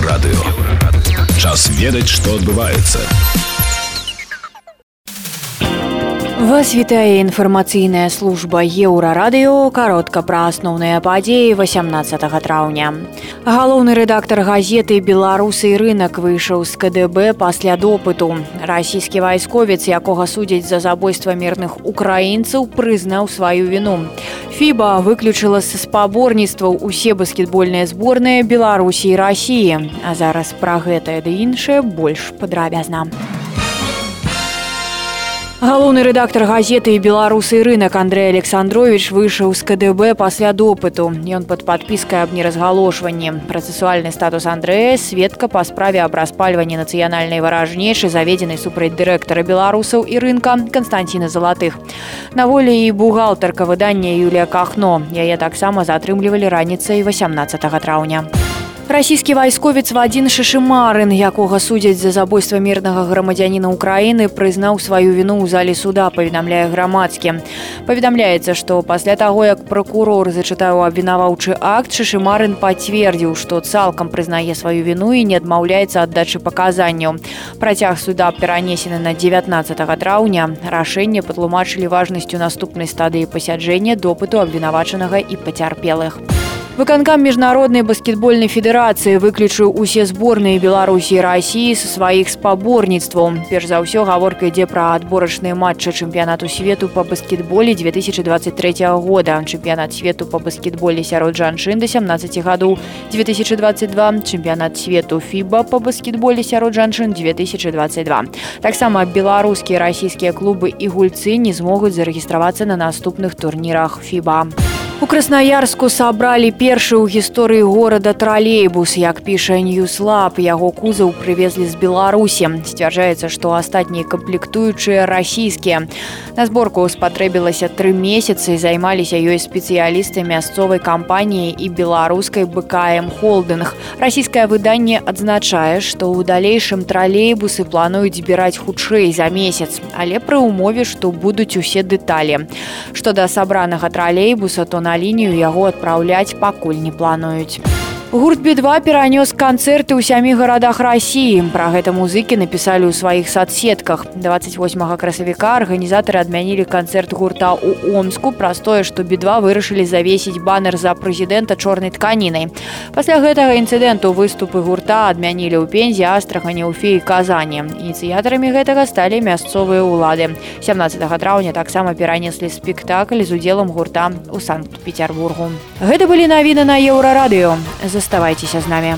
Еўрарадыё. Час ведаць, што адбываецца. Вас вітае інфармацыйная служба еўрарадыё каротка пра асноўныя падзеі 18 траўня. Галоўны рэдактар газеты беларусы рынок выйшаў з КДБ пасля допыту. Расійскі вайсковец, якога судзяць за забойства мірных украінцаў, прызнаў сваю віну. Фіба выключыла са спаборніцтваў усе баскетбольныя зборныя Беларусі і рассіі. А зараз пра гэтае ды іншае больш падрабязна. Галоўны рэдактар газеты і беларусы рынок Андрей Александрович выйшаў з КДБ пасля допыту. Ён пад падпіскай аб неразгалошванні. Працэсуальны статус Андрэя сведка па справе аб распальванні нацыянальнай варажнейшай заведзенай супраць дырэктара беларусаў і рынка Канстанціна залатых. На волі і бухгалтарка выдання Юлія Кахно. Яе таксама затрымлівалі раніцай 18 траўня. Расійскі вайсковец Вадзін Шашымарын, якога судзяць за забойства мірнага грамадзяніна Украіны, прызнаў сваю віну ў зале суда, паведамляе грамадскі. Паведамляецца, што пасля таго, як пракурор зачытаў абвінаваўчы акт, Шашымарын пацвердзіў, што цалкам прызнае сваю віну і не адмаўляецца аддачы паказанняў. Працяг суда перанесены на 19 траўня. Рашэнне патлумачылі важнасцю наступнай стадыі пасяджэння допыту абвінавачанага і пацярпелых. Выканкам міжнароднай баскетбольнай федэрацыі выключыў усе зборныя беларусі і рассіі са сваіх спаборніцтваў перш за ўсё гаворка ідзе пра адборачныя матчы чэмпіянату свету па баскетболе 2023 года. Чэмпіянат свету па баскетболе сярод жанчын да 17 гадоў 2022 чэмпіянат свету фіба па баскетболе сярод жанчын 2022 таксама беларускія расійскія клубы і гульцы не змогуць зарэгістравацца на наступных турнірах фіба у краснаярску сабралі першы ў гісторыі горада тралейбус. Як піша ньюслаб яго кузаў прывезлі з беларусі. Сцвярджаецца што астатнія камплектуючыя расійскія. На зборку спатрэбілася тры месяцы. Займаліся ёй спецыялісты мясцовай кампаніі і беларускай бкм холдынг. Расійскае выданне адзначае што ў далейшым тралейбусы плануюць збіраць хутчэй за месяц але пры ўмове што будуць усе дэталі. Што да сабранага тралейбуса то на на лінію яго адпраўляць пакуль не плануюць. Гурт B2 перанёс канцэрты ў сямі гарадах рассіі. Пра гэта музыкі напісалі ў сваіх садсетках. 28 красавіка арганізатары адмянілі канцэрт гурта ў Омску праз тое, што B2 вырашылі завесіць банер за прэзідэнта чорнай тканінай. Пасля гэтага інцыдэнту выступы гурта адмянілі ў пензе астрахані ў феі казані. Ініцыятарамі гэтага сталі мясцовыя ўлады. 17 траўня таксама перанеслі спектакль з удзелам гурта ў санкт-петербургу. Гэта былі навіны на еўрарадыё. За заставайцеся з намі.